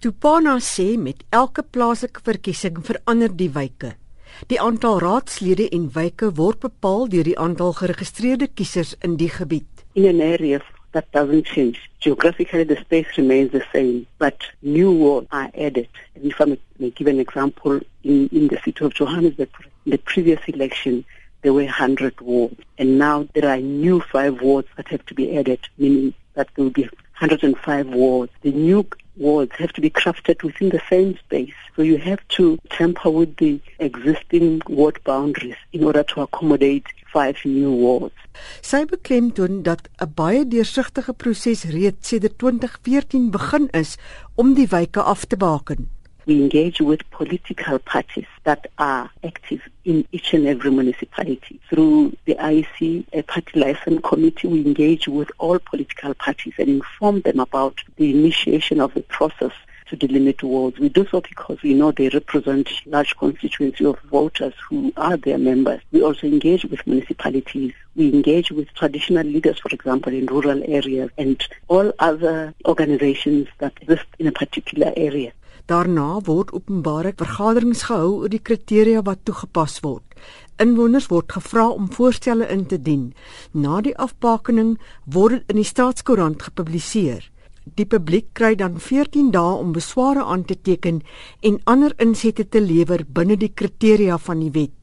Tupana sê met elke plaaslike verkiesing verander die wyke. Die aantal raadslede en wyke word bepaal deur die aantal geregistreerde kiesers in die gebied. In an area that doesn't change, geographically the space remains the same, but new wards are added. And if I may give an example, in, in the city of Johannesburg, in the previous election, there were 100 wards, and now there are new five wards that have to be added, meaning that there will be 105 wards. The new wards have to be crafted within the same space. So you have to tamper with the existing ward boundaries in order to accommodate five new wards. Sy beklemtoon dat 'n baie deursigtige proses reeds sedert 2014 begin is om die wyke af te baken. We engage with political parties that are active in each and every municipality. Through the IEC, a party license committee, we engage with all political parties and inform them about the initiation of the process to delimit wards. We do so because we know they represent large constituency of voters who are their members. We also engage with municipalities. We engage with traditional leaders, for example, in rural areas and all other organizations that exist in a particular area. Daarna word openbare vergaderings gehou oor die kriteria wat toegepas word. Inwoners word gevra om voorstelle in te dien. Na die afbakening word dit in die staatskoerant gepubliseer. Die publiek kry dan 14 dae om besware aan te teken en ander insette te lewer binne die kriteria van die wet.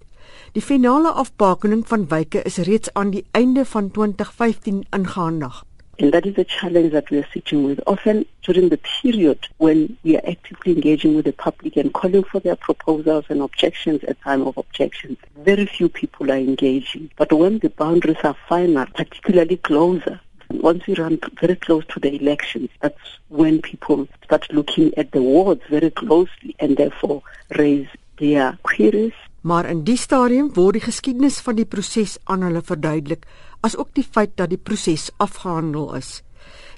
Die finale afbakening van wyke is reeds aan die einde van 2015 ingehandig. And that is a challenge that we are sitting with. Often during the period when we are actively engaging with the public and calling for their proposals and objections at time of objections, very few people are engaging. But when the boundaries are finer, particularly closer, once we run very close to the elections, that's when people start looking at the wards very closely and therefore raise their queries maar in die stadium word die geskiedenis van die proses aan hulle verduidelik asook die feit dat die proses afgehandel is.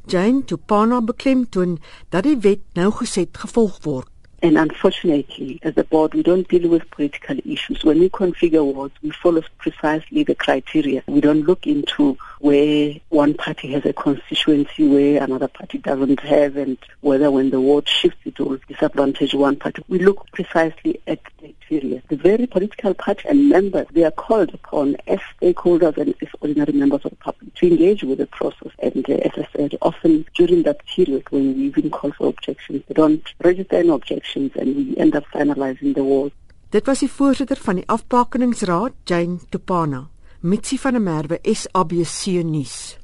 Jane Tupana beklemtoon dat die wet nou geset gevolg word. And unfortunately, as a board, we don't deal with political issues. When we configure wards, we follow precisely the criteria. We don't look into where one party has a constituency where another party doesn't have and whether when the ward shifts it will disadvantage one party. We look precisely at the criteria. The very political party and members, they are called upon as stakeholders and as ordinary members of the public to engage with the process. And uh, as I said, often during that period when we even call for objections, they don't register any objections and we end up finalizing the war. Dit was die voorsitter van die afbakeningsraad, Jane Tupana, Mitsi van der Merwe, SABC nuus.